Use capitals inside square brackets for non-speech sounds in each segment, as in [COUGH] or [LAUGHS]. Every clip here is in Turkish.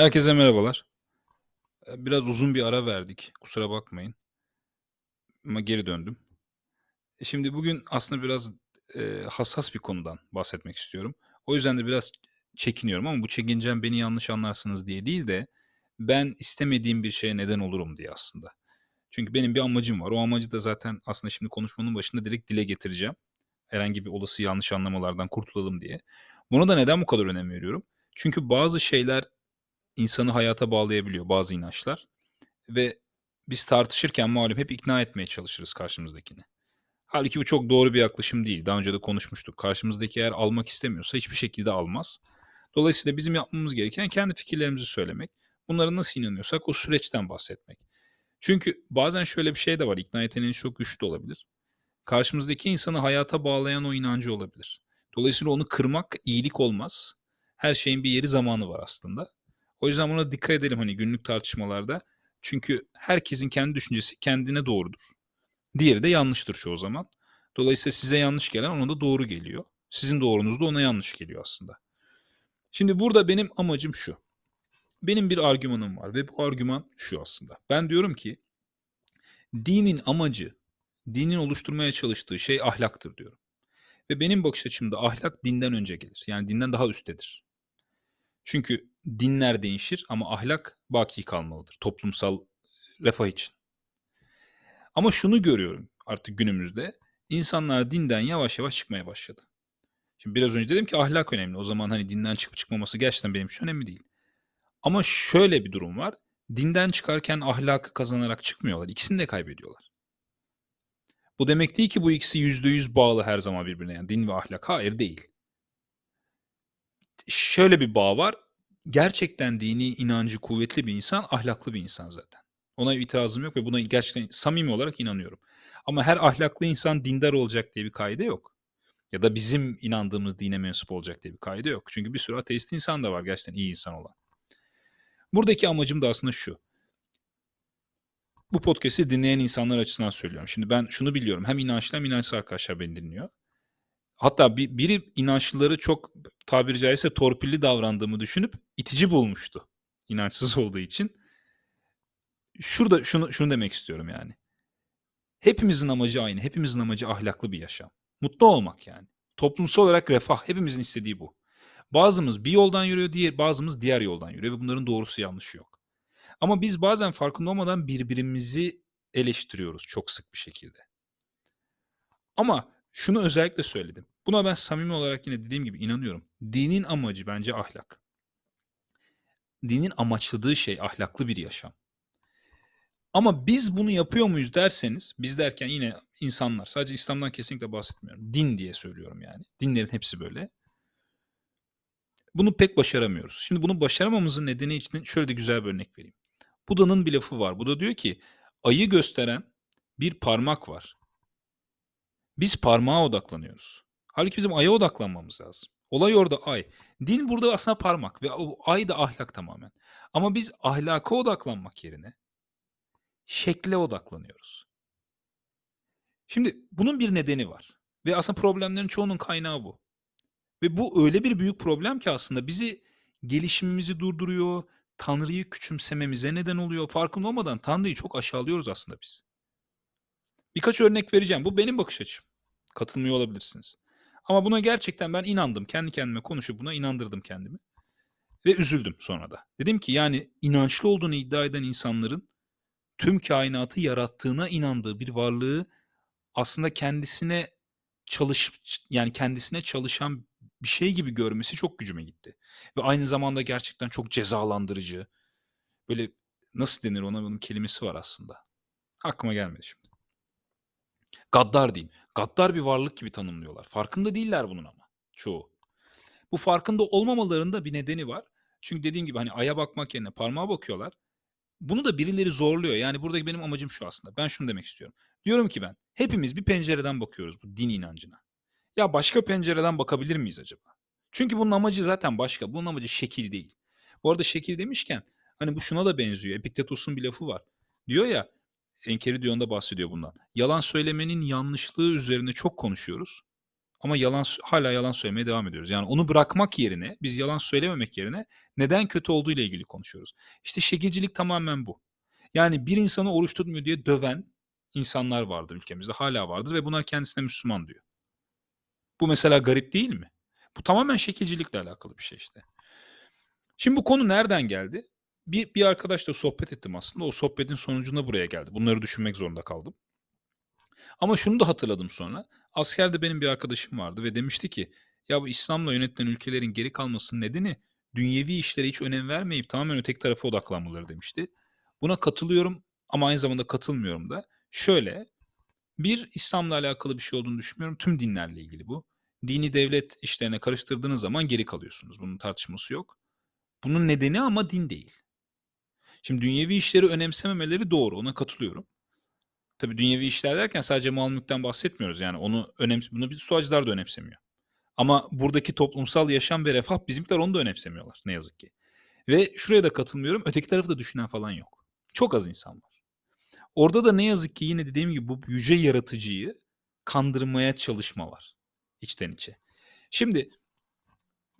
Herkese merhabalar. Eee, biraz uzun bir ara verdik. Kusura bakmayın. Ama geri döndüm. E, şimdi bugün aslında biraz, eee, hassas bir konudan bahsetmek istiyorum. O yüzden de biraz çekiniyorum ama bu çekincem beni yanlış anlarsınız diye değil de ben istemediğim bir şeye neden olurum diye aslında. Çünkü benim bir amacım var. O amacı da zaten aslında şimdi konuşmanın başında direkt dile getireceğim. Herhangi bir olası yanlış anlamalardan kurtulalım diye. Buna da neden bu kadar önem veriyorum? Çünkü bazı şeyler insanı hayata bağlayabiliyor, bazı inançlar ve biz tartışırken malum hep ikna etmeye çalışırız karşımızdakini. Hâlbuki bu çok doğru bir yaklaşım değil. Daha önce de konuşmuştuk. Karşımızdaki eğer almak istemiyorsa hiçbir şekilde almaz. Dolayısıyla bizim yapmamız gereken kendi fikirlerimizi söylemek. Bunlara nasıl inanıyorsak o süreçten bahsetmek. Çünkü bazen şöyle bir şey de var. İkna yeteneğiniz çok güçlü olabilir. Karşımızdaki insanı hayata bağlayan o inancı olabilir. Dolayısıyla onu kırmak iyilik olmaz. Her şeyin bir yeri zamanı var aslında. O yüzden buna dikkat edelim hani günlük tartışmalarda. Çünkü herkesin kendi düşüncesi kendine doğrudur. Diğeri de yanlıştır çoğu zaman. Dolayısıyla size yanlış gelen ona da doğru geliyor. Sizin doğrunuz da ona yanlış geliyor aslında. Şimdi burada benim amacım şu. Benim bir argümanım var ve bu argüman şu aslında. Ben diyorum ki dinin amacı, dinin oluşturmaya çalıştığı şey ahlaktır diyorum. Ve benim bakış açımda ahlak dinden önce gelir. Yani dinden daha üsttedir. Çünkü dinler değişir ama ahlak baki kalmalıdır toplumsal refah için. Ama şunu görüyorum artık günümüzde. insanlar dinden yavaş yavaş çıkmaya başladı. Şimdi biraz önce dedim ki ahlak önemli. O zaman hani dinden çıkıp çıkmaması gerçekten benim için önemli değil. Ama şöyle bir durum var. Dinden çıkarken ahlakı kazanarak çıkmıyorlar. İkisini de kaybediyorlar. Bu demek değil ki bu ikisi %100 bağlı her zaman birbirine. Yani din ve ahlak. Hayır değil. Şöyle bir bağ var. Gerçekten dini inancı kuvvetli bir insan ahlaklı bir insan zaten. Ona itirazım yok ve buna gerçekten samimi olarak inanıyorum. Ama her ahlaklı insan dindar olacak diye bir kaide yok. Ya da bizim inandığımız dine mensup olacak diye bir kaide yok. Çünkü bir sürü ateist insan da var gerçekten iyi insan olan. Buradaki amacım da aslında şu. Bu podcast'i dinleyen insanlar açısından söylüyorum. Şimdi ben şunu biliyorum. Hem inançlı hem inançsız arkadaşlar beni dinliyor. Hatta bir, biri inançlıları çok tabiri caizse torpilli davrandığımı düşünüp itici bulmuştu. İnançsız [LAUGHS] olduğu için. Şurada şunu şunu demek istiyorum yani. Hepimizin amacı aynı. Hepimizin amacı ahlaklı bir yaşam. Mutlu olmak yani. Toplumsal olarak refah. Hepimizin istediği bu. Bazımız bir yoldan yürüyor, diğer bazımız diğer yoldan yürüyor ve bunların doğrusu yanlışı yok. Ama biz bazen farkında olmadan birbirimizi eleştiriyoruz çok sık bir şekilde. Ama şunu özellikle söyledim. Buna ben samimi olarak yine dediğim gibi inanıyorum. Dinin amacı bence ahlak. Dinin amaçladığı şey ahlaklı bir yaşam. Ama biz bunu yapıyor muyuz derseniz, biz derken yine insanlar, sadece İslam'dan kesinlikle bahsetmiyorum. Din diye söylüyorum yani. Dinlerin hepsi böyle. Bunu pek başaramıyoruz. Şimdi bunu başaramamızın nedeni için şöyle de güzel bir örnek vereyim. Buda'nın bir lafı var. Buda diyor ki ayı gösteren bir parmak var. Biz parmağa odaklanıyoruz. Halbuki bizim aya odaklanmamız lazım. Olay orada ay. Din burada aslında parmak ve o ay da ahlak tamamen. Ama biz ahlaka odaklanmak yerine şekle odaklanıyoruz. Şimdi bunun bir nedeni var ve aslında problemlerin çoğunun kaynağı bu. Ve bu öyle bir büyük problem ki aslında bizi gelişimimizi durduruyor, Tanrı'yı küçümsememize neden oluyor. Farkında olmadan Tanrı'yı çok aşağılıyoruz aslında biz. Birkaç örnek vereceğim. Bu benim bakış açım. Katılmıyor olabilirsiniz. Ama buna gerçekten ben inandım. Kendi kendime konuşup buna inandırdım kendimi. Ve üzüldüm sonra da. Dedim ki yani inançlı olduğunu iddia eden insanların tüm kainatı yarattığına inandığı bir varlığı aslında kendisine çalış yani kendisine çalışan bir şey gibi görmesi çok gücüme gitti. Ve aynı zamanda gerçekten çok cezalandırıcı. Böyle nasıl denir ona bunun kelimesi var aslında. Aklıma gelmedi şimdi. Gaddar diyeyim. Gaddar bir varlık gibi tanımlıyorlar. Farkında değiller bunun ama çoğu. Bu farkında olmamalarında bir nedeni var. Çünkü dediğim gibi hani aya bakmak yerine parmağa bakıyorlar. Bunu da birileri zorluyor. Yani buradaki benim amacım şu aslında. Ben şunu demek istiyorum. Diyorum ki ben hepimiz bir pencereden bakıyoruz bu din inancına. Ya başka pencereden bakabilir miyiz acaba? Çünkü bunun amacı zaten başka. Bunun amacı şekil değil. Bu arada şekil demişken hani bu şuna da benziyor. Epiktetos'un bir lafı var. Diyor ya Enkeridion'da bahsediyor bundan. Yalan söylemenin yanlışlığı üzerine çok konuşuyoruz. Ama yalan hala yalan söylemeye devam ediyoruz. Yani onu bırakmak yerine, biz yalan söylememek yerine neden kötü olduğu ile ilgili konuşuyoruz. İşte şekilcilik tamamen bu. Yani bir insanı oruç tutmuyor diye döven insanlar vardır ülkemizde. Hala vardır ve bunlar kendisine Müslüman diyor. Bu mesela garip değil mi? Bu tamamen şekilcilikle alakalı bir şey işte. Şimdi bu konu nereden geldi? Bir, bir arkadaşla sohbet ettim aslında. O sohbetin sonucunda buraya geldi. Bunları düşünmek zorunda kaldım. Ama şunu da hatırladım sonra. Askerde benim bir arkadaşım vardı ve demişti ki ya bu İslam'la yönetilen ülkelerin geri kalmasının nedeni dünyevi işlere hiç önem vermeyip tamamen öteki tarafa odaklanmaları demişti. Buna katılıyorum ama aynı zamanda katılmıyorum da. Şöyle, bir İslam'la alakalı bir şey olduğunu düşünmüyorum. Tüm dinlerle ilgili bu. Dini devlet işlerine karıştırdığınız zaman geri kalıyorsunuz. Bunun tartışması yok. Bunun nedeni ama din değil. Şimdi dünyevi işleri önemsememeleri doğru. Ona katılıyorum. Tabii dünyevi işler derken sadece mal mülkten bahsetmiyoruz. Yani onu önem bunu bir suacılar da önemsemiyor. Ama buradaki toplumsal yaşam ve refah bizimkiler onu da önemsemiyorlar ne yazık ki. Ve şuraya da katılmıyorum. Öteki tarafı da düşünen falan yok. Çok az insan var. Orada da ne yazık ki yine dediğim gibi bu yüce yaratıcıyı kandırmaya çalışma var içten içe. Şimdi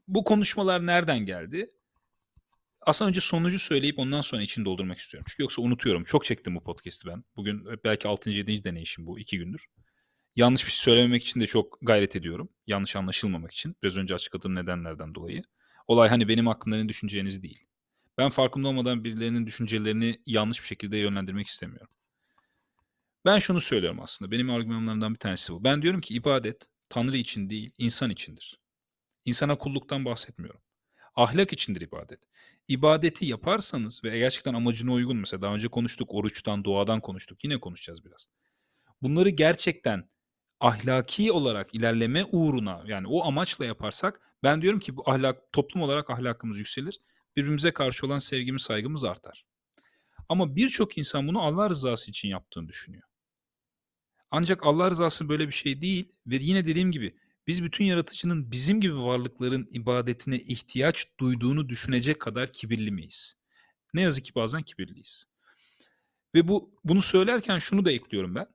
bu konuşmalar nereden geldi? Aslında önce sonucu söyleyip ondan sonra içini doldurmak istiyorum. Çünkü yoksa unutuyorum. Çok çektim bu podcast'i ben. Bugün belki 6. 7. deneyişim bu 2 gündür. Yanlış bir şey söylememek için de çok gayret ediyorum. Yanlış anlaşılmamak için. Biraz önce açıkladığım nedenlerden dolayı. Olay hani benim hakkımda ne düşüneceğiniz değil. Ben farkında olmadan birilerinin düşüncelerini yanlış bir şekilde yönlendirmek istemiyorum. Ben şunu söylüyorum aslında. Benim argümanlarımdan bir tanesi bu. Ben diyorum ki ibadet Tanrı için değil, insan içindir. İnsana kulluktan bahsetmiyorum. Ahlak içindir ibadet. İbadeti yaparsanız ve gerçekten amacına uygun mesela daha önce konuştuk oruçtan, duadan konuştuk. Yine konuşacağız biraz. Bunları gerçekten ahlaki olarak ilerleme uğruna yani o amaçla yaparsak ben diyorum ki bu ahlak toplum olarak ahlakımız yükselir. Birbirimize karşı olan sevgimiz, saygımız artar. Ama birçok insan bunu Allah rızası için yaptığını düşünüyor. Ancak Allah rızası böyle bir şey değil ve yine dediğim gibi biz bütün yaratıcının bizim gibi varlıkların ibadetine ihtiyaç duyduğunu düşünecek kadar kibirli miyiz? Ne yazık ki bazen kibirliyiz. Ve bu bunu söylerken şunu da ekliyorum ben.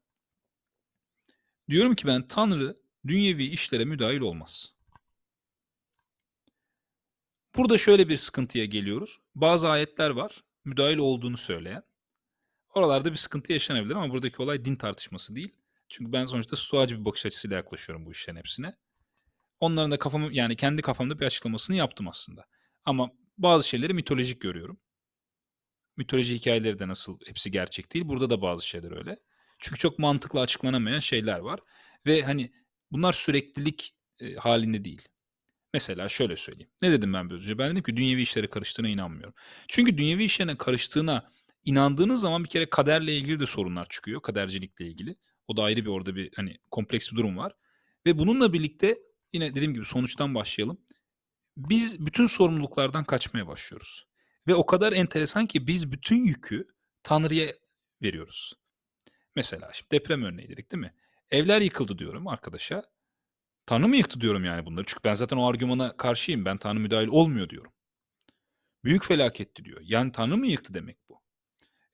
Diyorum ki ben Tanrı dünyevi işlere müdahil olmaz. Burada şöyle bir sıkıntıya geliyoruz. Bazı ayetler var müdahil olduğunu söyleyen. Oralarda bir sıkıntı yaşanabilir ama buradaki olay din tartışması değil. Çünkü ben sonuçta stoacı bir bakış açısıyla yaklaşıyorum bu işlerin hepsine. Onların da kafamı yani kendi kafamda bir açıklamasını yaptım aslında. Ama bazı şeyleri mitolojik görüyorum. Mitoloji hikayeleri de nasıl hepsi gerçek değil. Burada da bazı şeyler öyle. Çünkü çok mantıklı açıklanamayan şeyler var. Ve hani bunlar süreklilik e, halinde değil. Mesela şöyle söyleyeyim. Ne dedim ben biraz önce? Ben dedim ki dünyevi işlere karıştığına inanmıyorum. Çünkü dünyevi işlerine karıştığına inandığınız zaman bir kere kaderle ilgili de sorunlar çıkıyor. Kadercilikle ilgili. O da ayrı bir orada bir hani kompleks bir durum var. Ve bununla birlikte yine dediğim gibi sonuçtan başlayalım. Biz bütün sorumluluklardan kaçmaya başlıyoruz. Ve o kadar enteresan ki biz bütün yükü Tanrı'ya veriyoruz. Mesela şimdi deprem örneği dedik değil mi? Evler yıkıldı diyorum arkadaşa. Tanrı mı yıktı diyorum yani bunları. Çünkü ben zaten o argümana karşıyım. Ben Tanrı müdahil olmuyor diyorum. Büyük felaketti diyor. Yani Tanrı mı yıktı demek bu?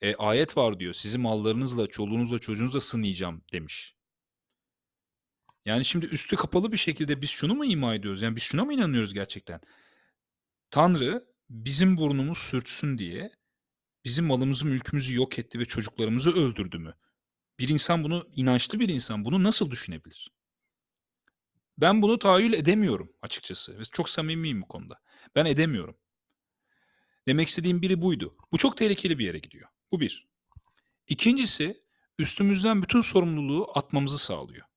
E, ayet var diyor. Sizi mallarınızla, çoluğunuzla, çocuğunuzla sınayacağım demiş. Yani şimdi üstü kapalı bir şekilde biz şunu mu ima ediyoruz? Yani biz şuna mı inanıyoruz gerçekten? Tanrı bizim burnumuz sürtsün diye bizim malımızı, mülkümüzü yok etti ve çocuklarımızı öldürdü mü? Bir insan bunu, inançlı bir insan bunu nasıl düşünebilir? Ben bunu tahayyül edemiyorum açıkçası. Ve çok samimiyim bu konuda. Ben edemiyorum. Demek istediğim biri buydu. Bu çok tehlikeli bir yere gidiyor. Bu bir. İkincisi üstümüzden bütün sorumluluğu atmamızı sağlıyor.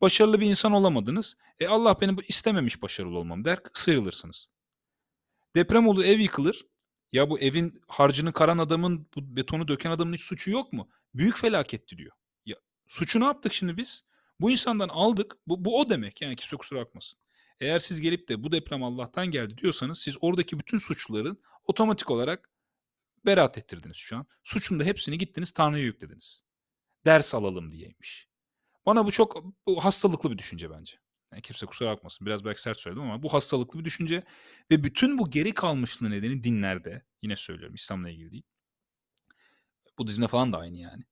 Başarılı bir insan olamadınız. E Allah beni istememiş başarılı olmam der sıyrılırsınız. Deprem olur ev yıkılır. Ya bu evin harcını karan adamın bu betonu döken adamın hiç suçu yok mu? Büyük felaketti diyor. Ya suçu ne yaptık şimdi biz? Bu insandan aldık. Bu, bu o demek yani kimse kusura bakmasın. Eğer siz gelip de bu deprem Allah'tan geldi diyorsanız siz oradaki bütün suçluların otomatik olarak beraat ettirdiniz şu an. Suçun da hepsini gittiniz Tanrı'ya yüklediniz. Ders alalım diyeymiş. Bana bu çok bu hastalıklı bir düşünce bence. Yani kimse kusura bakmasın. Biraz belki sert söyledim ama bu hastalıklı bir düşünce ve bütün bu geri kalmışlığı nedeni dinlerde. Yine söylüyorum İslam'la ilgili değil. Budizm'de falan da aynı yani.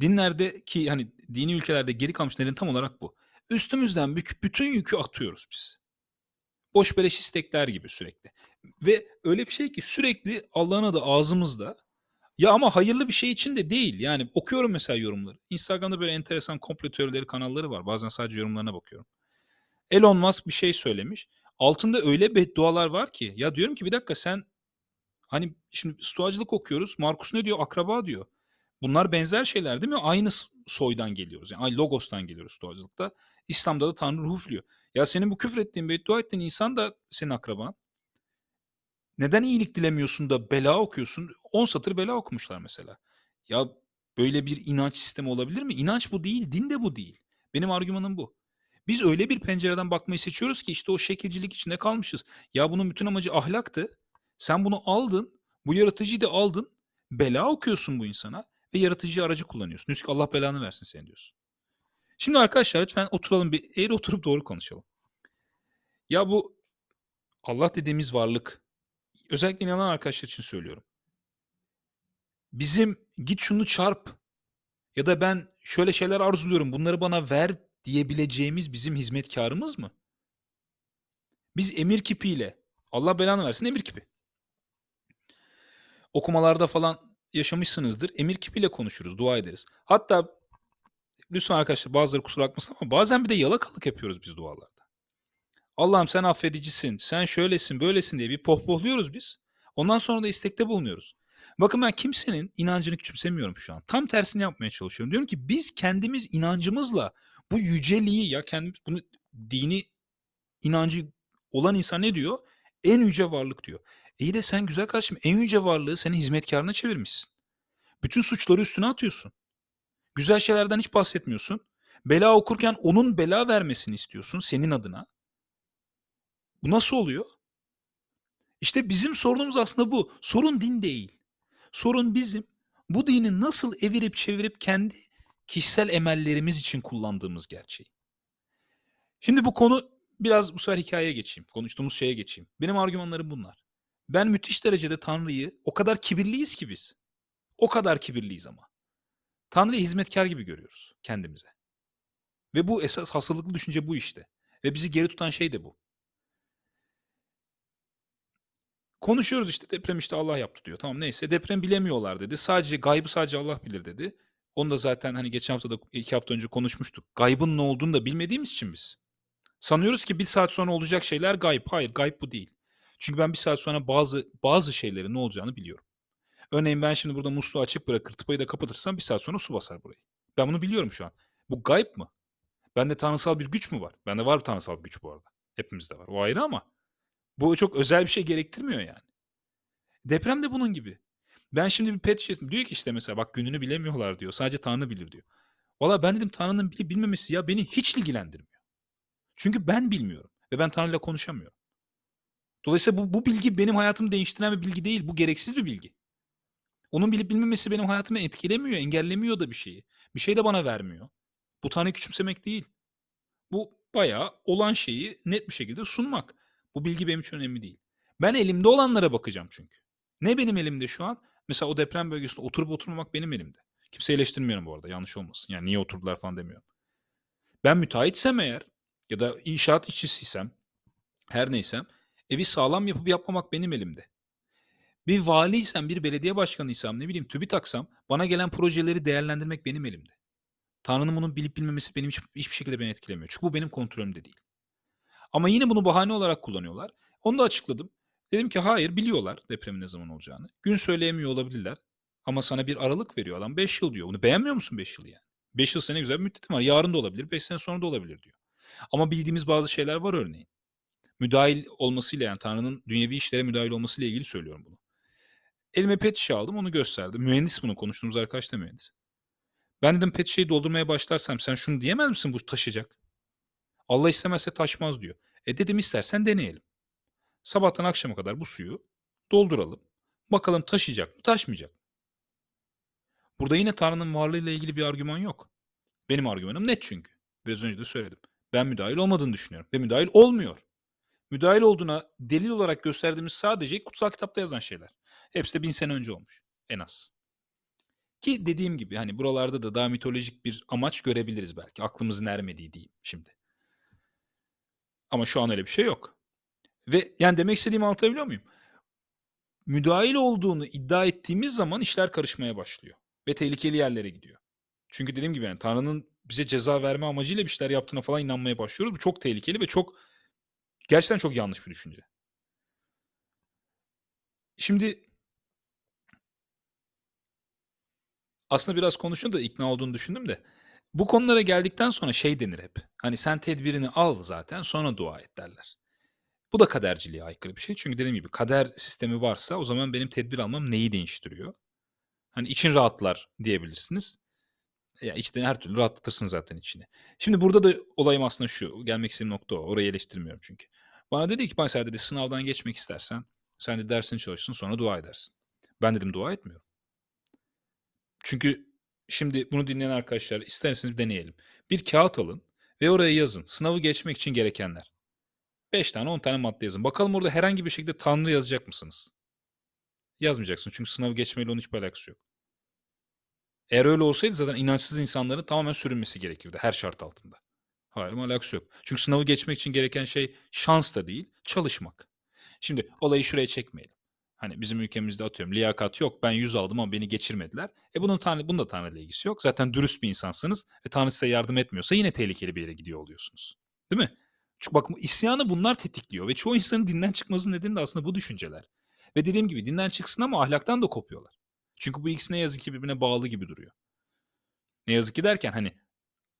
Dinlerde ki hani dini ülkelerde geri kalmış nedeni tam olarak bu. Üstümüzden bütün yükü atıyoruz biz. Boş beleş istekler gibi sürekli. Ve öyle bir şey ki sürekli Allah'ın adı ağzımızda. Ya ama hayırlı bir şey için de değil. Yani okuyorum mesela yorumları. Instagram'da böyle enteresan komplo teorileri kanalları var. Bazen sadece yorumlarına bakıyorum. Elon Musk bir şey söylemiş. Altında öyle beddualar var ki. Ya diyorum ki bir dakika sen hani şimdi stoacılık okuyoruz. Markus ne diyor? Akraba diyor. Bunlar benzer şeyler değil mi? Aynı soydan geliyoruz. Yani logostan geliyoruz stoacılıkta. İslam'da da Tanrı ruhu üflüyor. Ya senin bu küfür ettiğin, beddua ettiğin insan da senin akraban. Neden iyilik dilemiyorsun da bela okuyorsun? 10 satır bela okumuşlar mesela. Ya böyle bir inanç sistemi olabilir mi? İnanç bu değil, din de bu değil. Benim argümanım bu. Biz öyle bir pencereden bakmayı seçiyoruz ki işte o şekilcilik içinde kalmışız. Ya bunun bütün amacı ahlaktı. Sen bunu aldın, bu yaratıcıyı da aldın, bela okuyorsun bu insana ve yaratıcı aracı kullanıyorsun. Nüsük Allah belanı versin seni diyorsun. Şimdi arkadaşlar lütfen oturalım bir eğri oturup doğru konuşalım. Ya bu Allah dediğimiz varlık özellikle inanan arkadaşlar için söylüyorum. Bizim git şunu çarp ya da ben şöyle şeyler arzuluyorum bunları bana ver diyebileceğimiz bizim hizmetkarımız mı? Biz emir kipiyle Allah belanı versin emir kipi. Okumalarda falan yaşamışsınızdır. Emir kipiyle konuşuruz, dua ederiz. Hatta lütfen arkadaşlar bazıları kusura bakmasın ama bazen bir de yalakalık yapıyoruz biz dualarda. Allah'ım sen affedicisin, sen şöylesin, böylesin diye bir pohpohluyoruz biz. Ondan sonra da istekte bulunuyoruz. Bakın ben kimsenin inancını küçümsemiyorum şu an. Tam tersini yapmaya çalışıyorum. Diyorum ki biz kendimiz inancımızla bu yüceliği ya kendi bunu dini inancı olan insan ne diyor? En yüce varlık diyor. İyi de sen güzel kardeşim en yüce varlığı senin hizmetkarına çevirmişsin. Bütün suçları üstüne atıyorsun. Güzel şeylerden hiç bahsetmiyorsun. Bela okurken onun bela vermesini istiyorsun senin adına. Bu nasıl oluyor? İşte bizim sorunumuz aslında bu. Sorun din değil. Sorun bizim bu dini nasıl evirip çevirip kendi kişisel emellerimiz için kullandığımız gerçeği. Şimdi bu konu biraz bu sefer hikayeye geçeyim. Konuştuğumuz şeye geçeyim. Benim argümanlarım bunlar. Ben müthiş derecede Tanrı'yı o kadar kibirliyiz ki biz. O kadar kibirliyiz ama. Tanrı'yı hizmetkar gibi görüyoruz kendimize. Ve bu esas hastalıklı düşünce bu işte. Ve bizi geri tutan şey de bu. Konuşuyoruz işte deprem işte Allah yaptı diyor. Tamam neyse deprem bilemiyorlar dedi. Sadece gaybı sadece Allah bilir dedi. Onu da zaten hani geçen hafta da iki hafta önce konuşmuştuk. Gaybın ne olduğunu da bilmediğimiz için biz. Sanıyoruz ki bir saat sonra olacak şeyler gayb. Hayır gayb bu değil. Çünkü ben bir saat sonra bazı bazı şeylerin ne olacağını biliyorum. Örneğin ben şimdi burada musluğu açık bırakır tıpayı da kapatırsam bir saat sonra su basar burayı. Ben bunu biliyorum şu an. Bu gayb mı? Bende tanrısal bir güç mü var? Bende var bir tanrısal bir güç bu arada. Hepimizde var. O ayrı ama bu çok özel bir şey gerektirmiyor yani. Deprem de bunun gibi. Ben şimdi bir pet şişesi diyor ki işte mesela bak gününü bilemiyorlar diyor. Sadece Tanrı bilir diyor. Valla ben dedim Tanrı'nın bilip bilmemesi ya beni hiç ilgilendirmiyor. Çünkü ben bilmiyorum ve ben Tanrı'yla konuşamıyorum. Dolayısıyla bu, bu bilgi benim hayatımı değiştiren bir bilgi değil. Bu gereksiz bir bilgi. Onun bilip bilmemesi benim hayatımı etkilemiyor, engellemiyor da bir şeyi. Bir şey de bana vermiyor. Bu Tanrı'yı küçümsemek değil. Bu bayağı olan şeyi net bir şekilde sunmak. Bu bilgi benim için önemli değil. Ben elimde olanlara bakacağım çünkü. Ne benim elimde şu an? Mesela o deprem bölgesinde oturup oturmamak benim elimde. Kimse eleştirmiyorum bu arada yanlış olmasın. Yani niye oturdular falan demiyorum. Ben müteahhitsem eğer ya da inşaat işçisiysem her neysem evi sağlam yapıp yapmamak benim elimde. Bir valiysem, bir belediye başkanıysam, ne bileyim TÜBİTAK'sam bana gelen projeleri değerlendirmek benim elimde. Tanrı'nın bunu bilip bilmemesi benim hiç, hiçbir şekilde beni etkilemiyor. Çünkü bu benim kontrolümde değil. Ama yine bunu bahane olarak kullanıyorlar. Onu da açıkladım. Dedim ki hayır biliyorlar depremin ne zaman olacağını. Gün söyleyemiyor olabilirler. Ama sana bir aralık veriyor adam 5 yıl diyor. Bunu beğenmiyor musun 5 yıl yani? 5 yıl sene güzel bir müddetim var. Yarın da olabilir, 5 sene sonra da olabilir diyor. Ama bildiğimiz bazı şeyler var örneğin. Müdahil olmasıyla yani Tanrı'nın dünyevi işlere müdahil olmasıyla ilgili söylüyorum bunu. Elime pet şişe aldım onu gösterdim. Mühendis bunu konuştuğumuz arkadaş da mühendis. Ben dedim pet şişeyi doldurmaya başlarsam sen şunu diyemez misin bu taşıyacak? Allah istemezse taşmaz diyor. E dedim istersen deneyelim. Sabahtan akşama kadar bu suyu dolduralım. Bakalım taşıyacak mı, taşmayacak mı? Burada yine Tanrı'nın varlığıyla ilgili bir argüman yok. Benim argümanım net çünkü. Biraz önce de söyledim. Ben müdahil olmadığını düşünüyorum. Ve müdahil olmuyor. Müdahil olduğuna delil olarak gösterdiğimiz sadece kutsal kitapta yazan şeyler. Hepsi de bin sene önce olmuş. En az. Ki dediğim gibi hani buralarda da daha mitolojik bir amaç görebiliriz belki. Aklımızın ermediği diyeyim şimdi. Ama şu an öyle bir şey yok. Ve yani demek istediğimi anlatabiliyor muyum? Müdahil olduğunu iddia ettiğimiz zaman işler karışmaya başlıyor ve tehlikeli yerlere gidiyor. Çünkü dediğim gibi yani Tanrı'nın bize ceza verme amacıyla bir şeyler yaptığına falan inanmaya başlıyoruz. Bu çok tehlikeli ve çok gerçekten çok yanlış bir düşünce. Şimdi aslında biraz konuşun da ikna olduğunu düşündüm de bu konulara geldikten sonra şey denir hep. Hani sen tedbirini al zaten sonra dua et derler. Bu da kaderciliğe aykırı bir şey. Çünkü dediğim gibi kader sistemi varsa o zaman benim tedbir almam neyi değiştiriyor? Hani için rahatlar diyebilirsiniz. Ya içten her türlü rahatlatırsın zaten içini. Şimdi burada da olayım aslında şu. Gelmek istediğim nokta o. Orayı eleştirmiyorum çünkü. Bana dedi ki mesela dedi sınavdan geçmek istersen sen de dersini çalışsın sonra dua edersin. Ben dedim dua etmiyorum. Çünkü şimdi bunu dinleyen arkadaşlar isterseniz deneyelim. Bir kağıt alın ve oraya yazın. Sınavı geçmek için gerekenler. 5 tane 10 tane madde yazın. Bakalım orada herhangi bir şekilde Tanrı yazacak mısınız? Yazmayacaksınız çünkü sınavı geçmeyle onun hiçbir alakası yok. Eğer öyle olsaydı zaten inançsız insanların tamamen sürünmesi gerekirdi her şart altında. Hayır alakası yok. Çünkü sınavı geçmek için gereken şey şans da değil, çalışmak. Şimdi olayı şuraya çekmeyelim. Hani bizim ülkemizde atıyorum liyakat yok ben 100 aldım ama beni geçirmediler. E bunun Tanrı, bunun da Tanrı ile ilgisi yok. Zaten dürüst bir insansınız ve Tanrı size yardım etmiyorsa yine tehlikeli bir yere gidiyor oluyorsunuz. Değil mi? Çünkü bak isyanı bunlar tetikliyor ve çoğu insanın dinden çıkmasının nedeni de aslında bu düşünceler. Ve dediğim gibi dinden çıksın ama ahlaktan da kopuyorlar. Çünkü bu ikisi ne yazık ki birbirine bağlı gibi duruyor. Ne yazık ki derken hani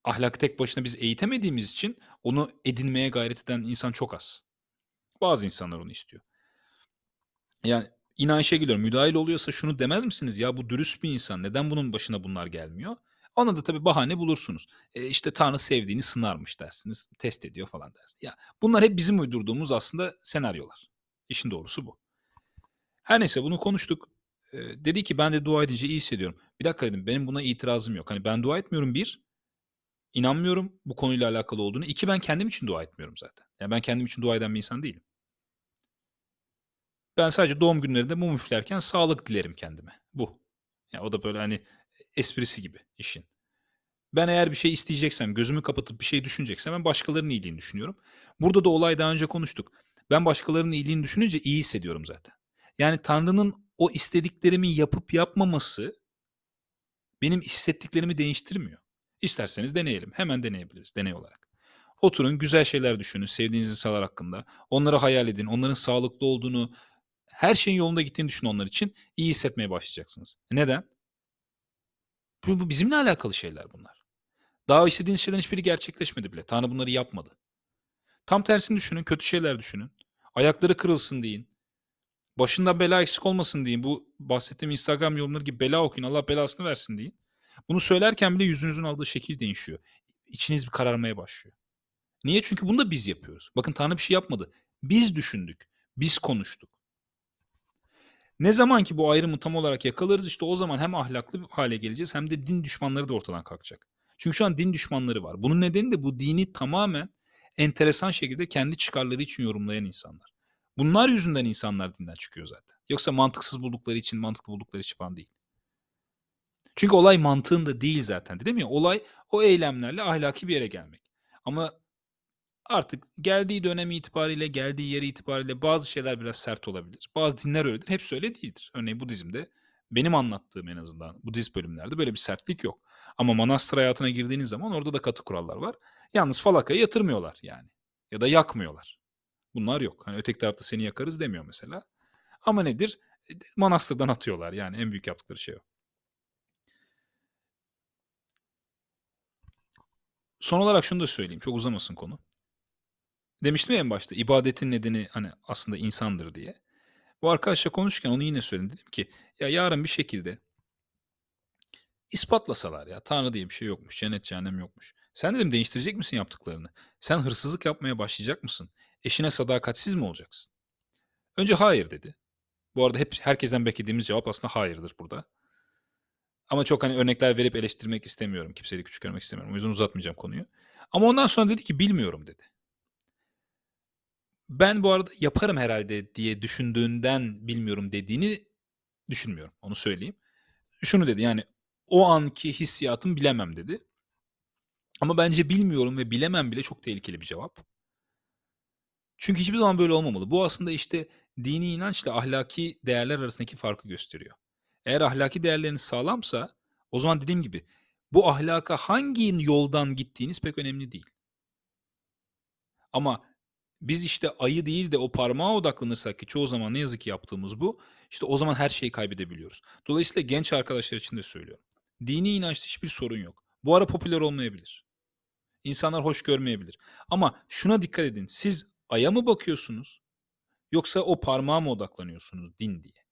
ahlakı tek başına biz eğitemediğimiz için onu edinmeye gayret eden insan çok az. Bazı insanlar onu istiyor. Yani inanışa geliyorum. Müdahil oluyorsa şunu demez misiniz? Ya bu dürüst bir insan. Neden bunun başına bunlar gelmiyor? Ona da tabii bahane bulursunuz. E işte Tanrı sevdiğini sınarmış dersiniz. Test ediyor falan dersiniz. Ya bunlar hep bizim uydurduğumuz aslında senaryolar. İşin doğrusu bu. Her neyse bunu konuştuk. Ee, dedi ki ben de dua edince iyi hissediyorum. Bir dakika dedim benim buna itirazım yok. Hani ben dua etmiyorum bir. inanmıyorum bu konuyla alakalı olduğunu. İki ben kendim için dua etmiyorum zaten. Yani ben kendim için dua eden bir insan değilim. Ben sadece doğum günlerinde mum üflerken sağlık dilerim kendime. Bu. Yani o da böyle hani esprisi gibi işin. Ben eğer bir şey isteyeceksem, gözümü kapatıp bir şey düşüneceksem ben başkalarının iyiliğini düşünüyorum. Burada da olay daha önce konuştuk. Ben başkalarının iyiliğini düşününce iyi hissediyorum zaten. Yani Tanrı'nın o istediklerimi yapıp yapmaması benim hissettiklerimi değiştirmiyor. İsterseniz deneyelim. Hemen deneyebiliriz deney olarak. Oturun güzel şeyler düşünün sevdiğiniz insanlar hakkında. Onları hayal edin. Onların sağlıklı olduğunu, her şeyin yolunda gittiğini düşünün onlar için. iyi hissetmeye başlayacaksınız. Neden? Bu, bu bizimle alakalı şeyler bunlar. Daha istediğiniz şeylerin hiçbiri gerçekleşmedi bile. Tanrı bunları yapmadı. Tam tersini düşünün, kötü şeyler düşünün. Ayakları kırılsın deyin. Başında bela eksik olmasın deyin. Bu bahsettiğim Instagram yorumları gibi bela okuyun. Allah belasını versin deyin. Bunu söylerken bile yüzünüzün aldığı şekil değişiyor. İçiniz bir kararmaya başlıyor. Niye? Çünkü bunu da biz yapıyoruz. Bakın Tanrı bir şey yapmadı. Biz düşündük. Biz konuştuk. Ne zaman ki bu ayrımı tam olarak yakalarız işte o zaman hem ahlaklı hale geleceğiz hem de din düşmanları da ortadan kalkacak. Çünkü şu an din düşmanları var. Bunun nedeni de bu dini tamamen enteresan şekilde kendi çıkarları için yorumlayan insanlar. Bunlar yüzünden insanlar dinden çıkıyor zaten. Yoksa mantıksız buldukları için, mantıklı buldukları için falan değil. Çünkü olay mantığında değil zaten değil mi? Olay o eylemlerle ahlaki bir yere gelmek. Ama artık geldiği dönem itibariyle, geldiği yeri itibariyle bazı şeyler biraz sert olabilir. Bazı dinler öyledir. Hepsi öyle değildir. Örneğin Budizm'de benim anlattığım en azından Budist bölümlerde böyle bir sertlik yok. Ama manastır hayatına girdiğiniz zaman orada da katı kurallar var. Yalnız falakayı yatırmıyorlar yani. Ya da yakmıyorlar. Bunlar yok. Hani öteki tarafta seni yakarız demiyor mesela. Ama nedir? E, manastırdan atıyorlar. Yani en büyük yaptıkları şey o. Son olarak şunu da söyleyeyim. Çok uzamasın konu. Demiştim ya en başta ibadetin nedeni hani aslında insandır diye. Bu arkadaşla konuşurken onu yine söyledim. Dedim ki ya yarın bir şekilde ispatlasalar ya Tanrı diye bir şey yokmuş. Cennet cehennem yokmuş. Sen dedim değiştirecek misin yaptıklarını? Sen hırsızlık yapmaya başlayacak mısın? Eşine sadakatsiz mi olacaksın? Önce hayır dedi. Bu arada hep herkesten beklediğimiz cevap aslında hayırdır burada. Ama çok hani örnekler verip eleştirmek istemiyorum. Kimseyi küçük görmek istemiyorum. O yüzden uzatmayacağım konuyu. Ama ondan sonra dedi ki bilmiyorum dedi. Ben bu arada yaparım herhalde diye düşündüğünden bilmiyorum dediğini düşünmüyorum. Onu söyleyeyim. Şunu dedi yani o anki hissiyatım bilemem dedi. Ama bence bilmiyorum ve bilemem bile çok tehlikeli bir cevap. Çünkü hiçbir zaman böyle olmamalı. Bu aslında işte dini inançla ahlaki değerler arasındaki farkı gösteriyor. Eğer ahlaki değerleriniz sağlamsa o zaman dediğim gibi bu ahlaka hangi yoldan gittiğiniz pek önemli değil. Ama biz işte ayı değil de o parmağa odaklanırsak ki çoğu zaman ne yazık ki yaptığımız bu, işte o zaman her şeyi kaybedebiliyoruz. Dolayısıyla genç arkadaşlar için de söylüyorum. Dini inançta hiçbir sorun yok. Bu ara popüler olmayabilir. İnsanlar hoş görmeyebilir. Ama şuna dikkat edin. Siz aya mı bakıyorsunuz yoksa o parmağa mı odaklanıyorsunuz din diye?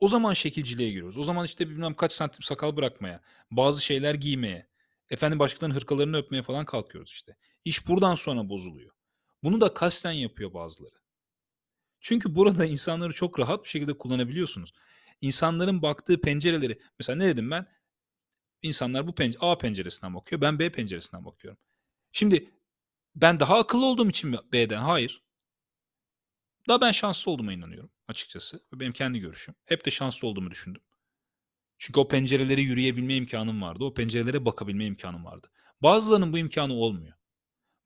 O zaman şekilciliğe giriyoruz. O zaman işte bilmem kaç santim sakal bırakmaya, bazı şeyler giymeye, efendim başkalarının hırkalarını öpmeye falan kalkıyoruz işte. İş buradan sonra bozuluyor. Bunu da kasten yapıyor bazıları. Çünkü burada insanları çok rahat bir şekilde kullanabiliyorsunuz. İnsanların baktığı pencereleri, mesela ne dedim ben? İnsanlar bu pencere, A penceresinden bakıyor, ben B penceresinden bakıyorum. Şimdi ben daha akıllı olduğum için mi B'den? Hayır. Da ben şanslı olduğuma inanıyorum açıkçası. Benim kendi görüşüm. Hep de şanslı olduğumu düşündüm. Çünkü o pencerelere yürüyebilme imkanım vardı. O pencerelere bakabilme imkanım vardı. Bazılarının bu imkanı olmuyor.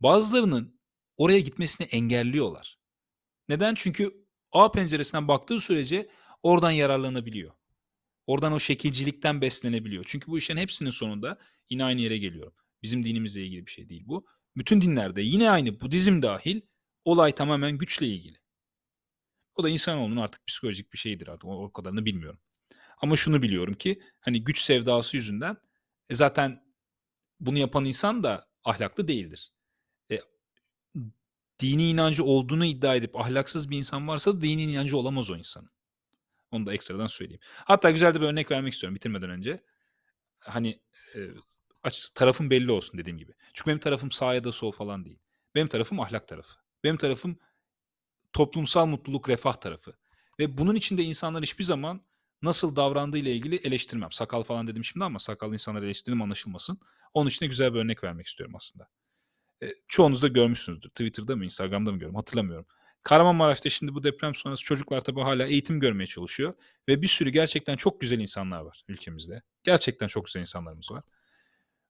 Bazılarının oraya gitmesini engelliyorlar. Neden? Çünkü A penceresinden baktığı sürece oradan yararlanabiliyor. Oradan o şekilcilikten beslenebiliyor. Çünkü bu işlerin hepsinin sonunda yine aynı yere geliyorum. Bizim dinimizle ilgili bir şey değil bu. Bütün dinlerde yine aynı Budizm dahil olay tamamen güçle ilgili. O da insanoğlunun artık psikolojik bir şeyidir artık. O, kadarını bilmiyorum. Ama şunu biliyorum ki hani güç sevdası yüzünden e zaten bunu yapan insan da ahlaklı değildir. Dini inancı olduğunu iddia edip ahlaksız bir insan varsa da dini inancı olamaz o insanın. Onu da ekstradan söyleyeyim. Hatta güzel de bir örnek vermek istiyorum bitirmeden önce. Hani e, açıkçası tarafım belli olsun dediğim gibi. Çünkü benim tarafım sağ ya da sol falan değil. Benim tarafım ahlak tarafı. Benim tarafım toplumsal mutluluk, refah tarafı. Ve bunun içinde insanlar hiçbir zaman nasıl davrandığı ile ilgili eleştirmem. Sakal falan dedim şimdi ama sakal insanları eleştirdim anlaşılmasın. Onun için de güzel bir örnek vermek istiyorum aslında. E, çoğunuz da görmüşsünüzdür. Twitter'da mı, Instagram'da mı görüyorum hatırlamıyorum. Kahramanmaraş'ta şimdi bu deprem sonrası çocuklar tabii hala eğitim görmeye çalışıyor. Ve bir sürü gerçekten çok güzel insanlar var ülkemizde. Gerçekten çok güzel insanlarımız var.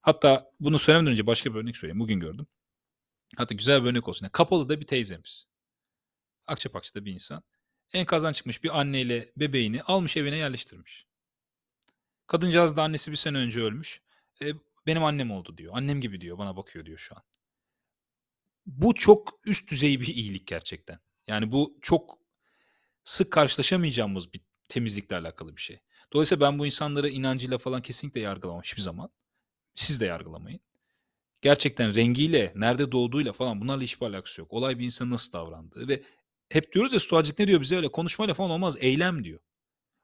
Hatta bunu söylemeden önce başka bir örnek söyleyeyim. Bugün gördüm. Hatta güzel bir örnek olsun. Kapalı'da bir teyzemiz. Akçapakçı'da bir insan. Enkazdan çıkmış bir anneyle bebeğini almış evine yerleştirmiş. Kadıncağız da annesi bir sene önce ölmüş. E, benim annem oldu diyor. Annem gibi diyor. Bana bakıyor diyor şu an. Bu çok üst düzey bir iyilik gerçekten. Yani bu çok sık karşılaşamayacağımız bir temizlikle alakalı bir şey. Dolayısıyla ben bu insanları inancıyla falan kesinlikle yargılamam hiçbir zaman. Siz de yargılamayın. Gerçekten rengiyle, nerede doğduğuyla falan bunlarla hiçbir alakası yok. Olay bir insanın nasıl davrandığı ve hep diyoruz ya stoacılık ne diyor bize öyle konuşmayla falan olmaz eylem diyor.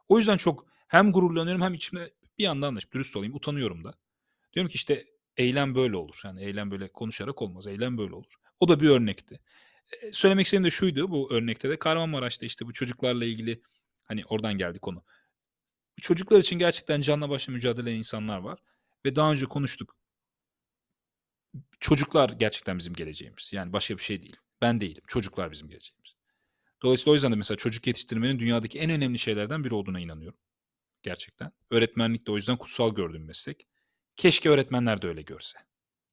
O yüzden çok hem gururlanıyorum hem içimde bir yandan da dürüst olayım utanıyorum da. Diyorum ki işte eylem böyle olur. Yani eylem böyle konuşarak olmaz. Eylem böyle olur. O da bir örnekti. Ee, söylemek istediğim de şuydu bu örnekte de Kahramanmaraş'ta işte bu çocuklarla ilgili hani oradan geldi konu. Çocuklar için gerçekten canla başla mücadele eden insanlar var. Ve daha önce konuştuk. Çocuklar gerçekten bizim geleceğimiz. Yani başka bir şey değil. Ben değilim. Çocuklar bizim geleceğimiz. Dolayısıyla o yüzden de mesela çocuk yetiştirmenin dünyadaki en önemli şeylerden biri olduğuna inanıyorum. Gerçekten. Öğretmenlik de o yüzden kutsal gördüğüm meslek. Keşke öğretmenler de öyle görse.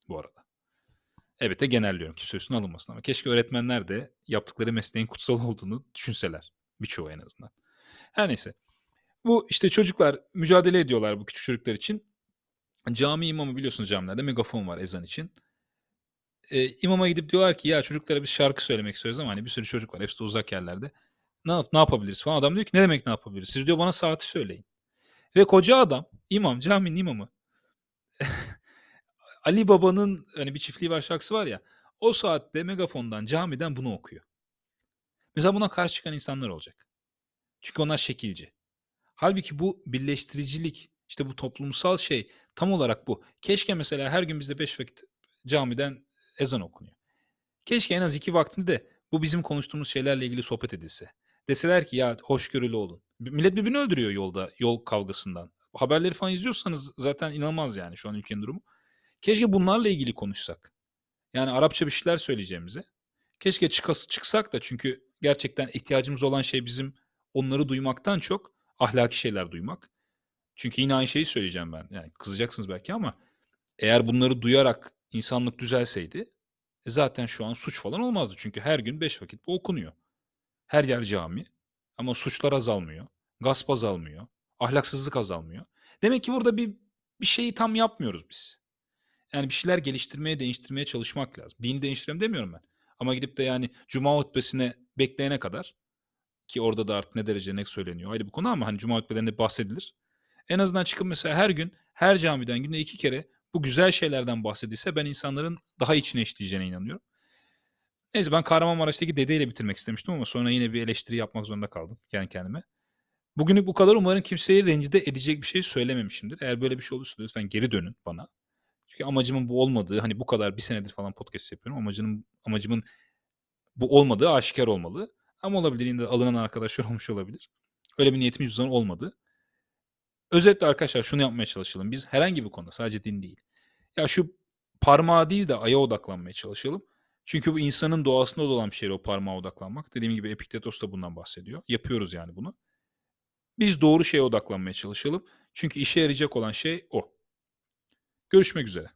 Bu arada. Evet de genelliyorum ki sözünün alınmasın ama keşke öğretmenler de yaptıkları mesleğin kutsal olduğunu düşünseler. Birçoğu en azından. Her neyse. Bu işte çocuklar mücadele ediyorlar bu küçük çocuklar için. Cami imamı biliyorsunuz camilerde megafon var ezan için. Ee, imama gidip diyorlar ki ya çocuklara bir şarkı söylemek istiyoruz ama hani bir sürü çocuk var. Hepsi de uzak yerlerde. Ne, yap- ne yapabiliriz falan. Adam diyor ki ne demek ne yapabiliriz? Siz diyor bana saati söyleyin. Ve koca adam imam caminin imamı Ali Baba'nın hani bir çiftliği var şarkısı var ya. O saatte megafondan camiden bunu okuyor. Mesela buna karşı çıkan insanlar olacak. Çünkü onlar şekilci. Halbuki bu birleştiricilik, işte bu toplumsal şey tam olarak bu. Keşke mesela her gün bizde beş vakit camiden ezan okunuyor. Keşke en az iki vaktinde de bu bizim konuştuğumuz şeylerle ilgili sohbet edilse. Deseler ki ya hoşgörülü olun. Millet birbirini öldürüyor yolda, yol kavgasından. Haberleri falan izliyorsanız zaten inanılmaz yani şu an ülkenin durumu. Keşke bunlarla ilgili konuşsak. Yani Arapça bir şeyler söyleyeceğimize. Keşke çıkası çıksak da çünkü gerçekten ihtiyacımız olan şey bizim onları duymaktan çok ahlaki şeyler duymak. Çünkü yine aynı şeyi söyleyeceğim ben. Yani kızacaksınız belki ama eğer bunları duyarak insanlık düzelseydi E, zaten şu an suç falan olmazdı. Çünkü her gün 5 vakit bu okunuyor. Her yer cami ama suçlar azalmıyor. Gasp azalmıyor. Ahlaksızlık azalmıyor. Demek ki burada bir bir şeyi tam yapmıyoruz biz. Yani bir şeyler geliştirmeye, değiştirmeye çalışmak lazım. Dini değiştirelim demiyorum ben. Ama gidip de yani cuma hutbesine bekleyene kadar ki orada da artık ne derece ne söyleniyor ayrı bir konu ama hani cuma hutbelerinde bahsedilir. En azından çıkıp mesela her gün her camiden günde iki kere bu güzel şeylerden bahsedilse ben insanların daha içine işleyeceğine inanıyorum. Neyse ben Kahramanmaraş'taki dedeyle bitirmek istemiştim ama sonra yine bir eleştiri yapmak zorunda kaldım kendi kendime. Bugünlük bu kadar. Umarım kimseyi rencide edecek bir şey söylememişimdir. Eğer böyle bir şey olursa lütfen geri dönün bana. Çünkü amacımın bu olmadığı, hani bu kadar bir senedir falan podcast yapıyorum. Amacının, amacımın bu olmadığı aşikar olmalı. Ama olabildiğinde alınan arkadaşlar [LAUGHS] olmuş olabilir. Öyle bir niyetim hiçbir zaman olmadı. Özetle arkadaşlar şunu yapmaya çalışalım. Biz herhangi bir konuda sadece din değil. Ya şu parmağı değil de aya odaklanmaya çalışalım. Çünkü bu insanın doğasında olan bir şey o parmağa odaklanmak. Dediğim gibi Epiktetos da bundan bahsediyor. Yapıyoruz yani bunu. Biz doğru şeye odaklanmaya çalışalım. Çünkü işe yarayacak olan şey o. Görüşmek üzere.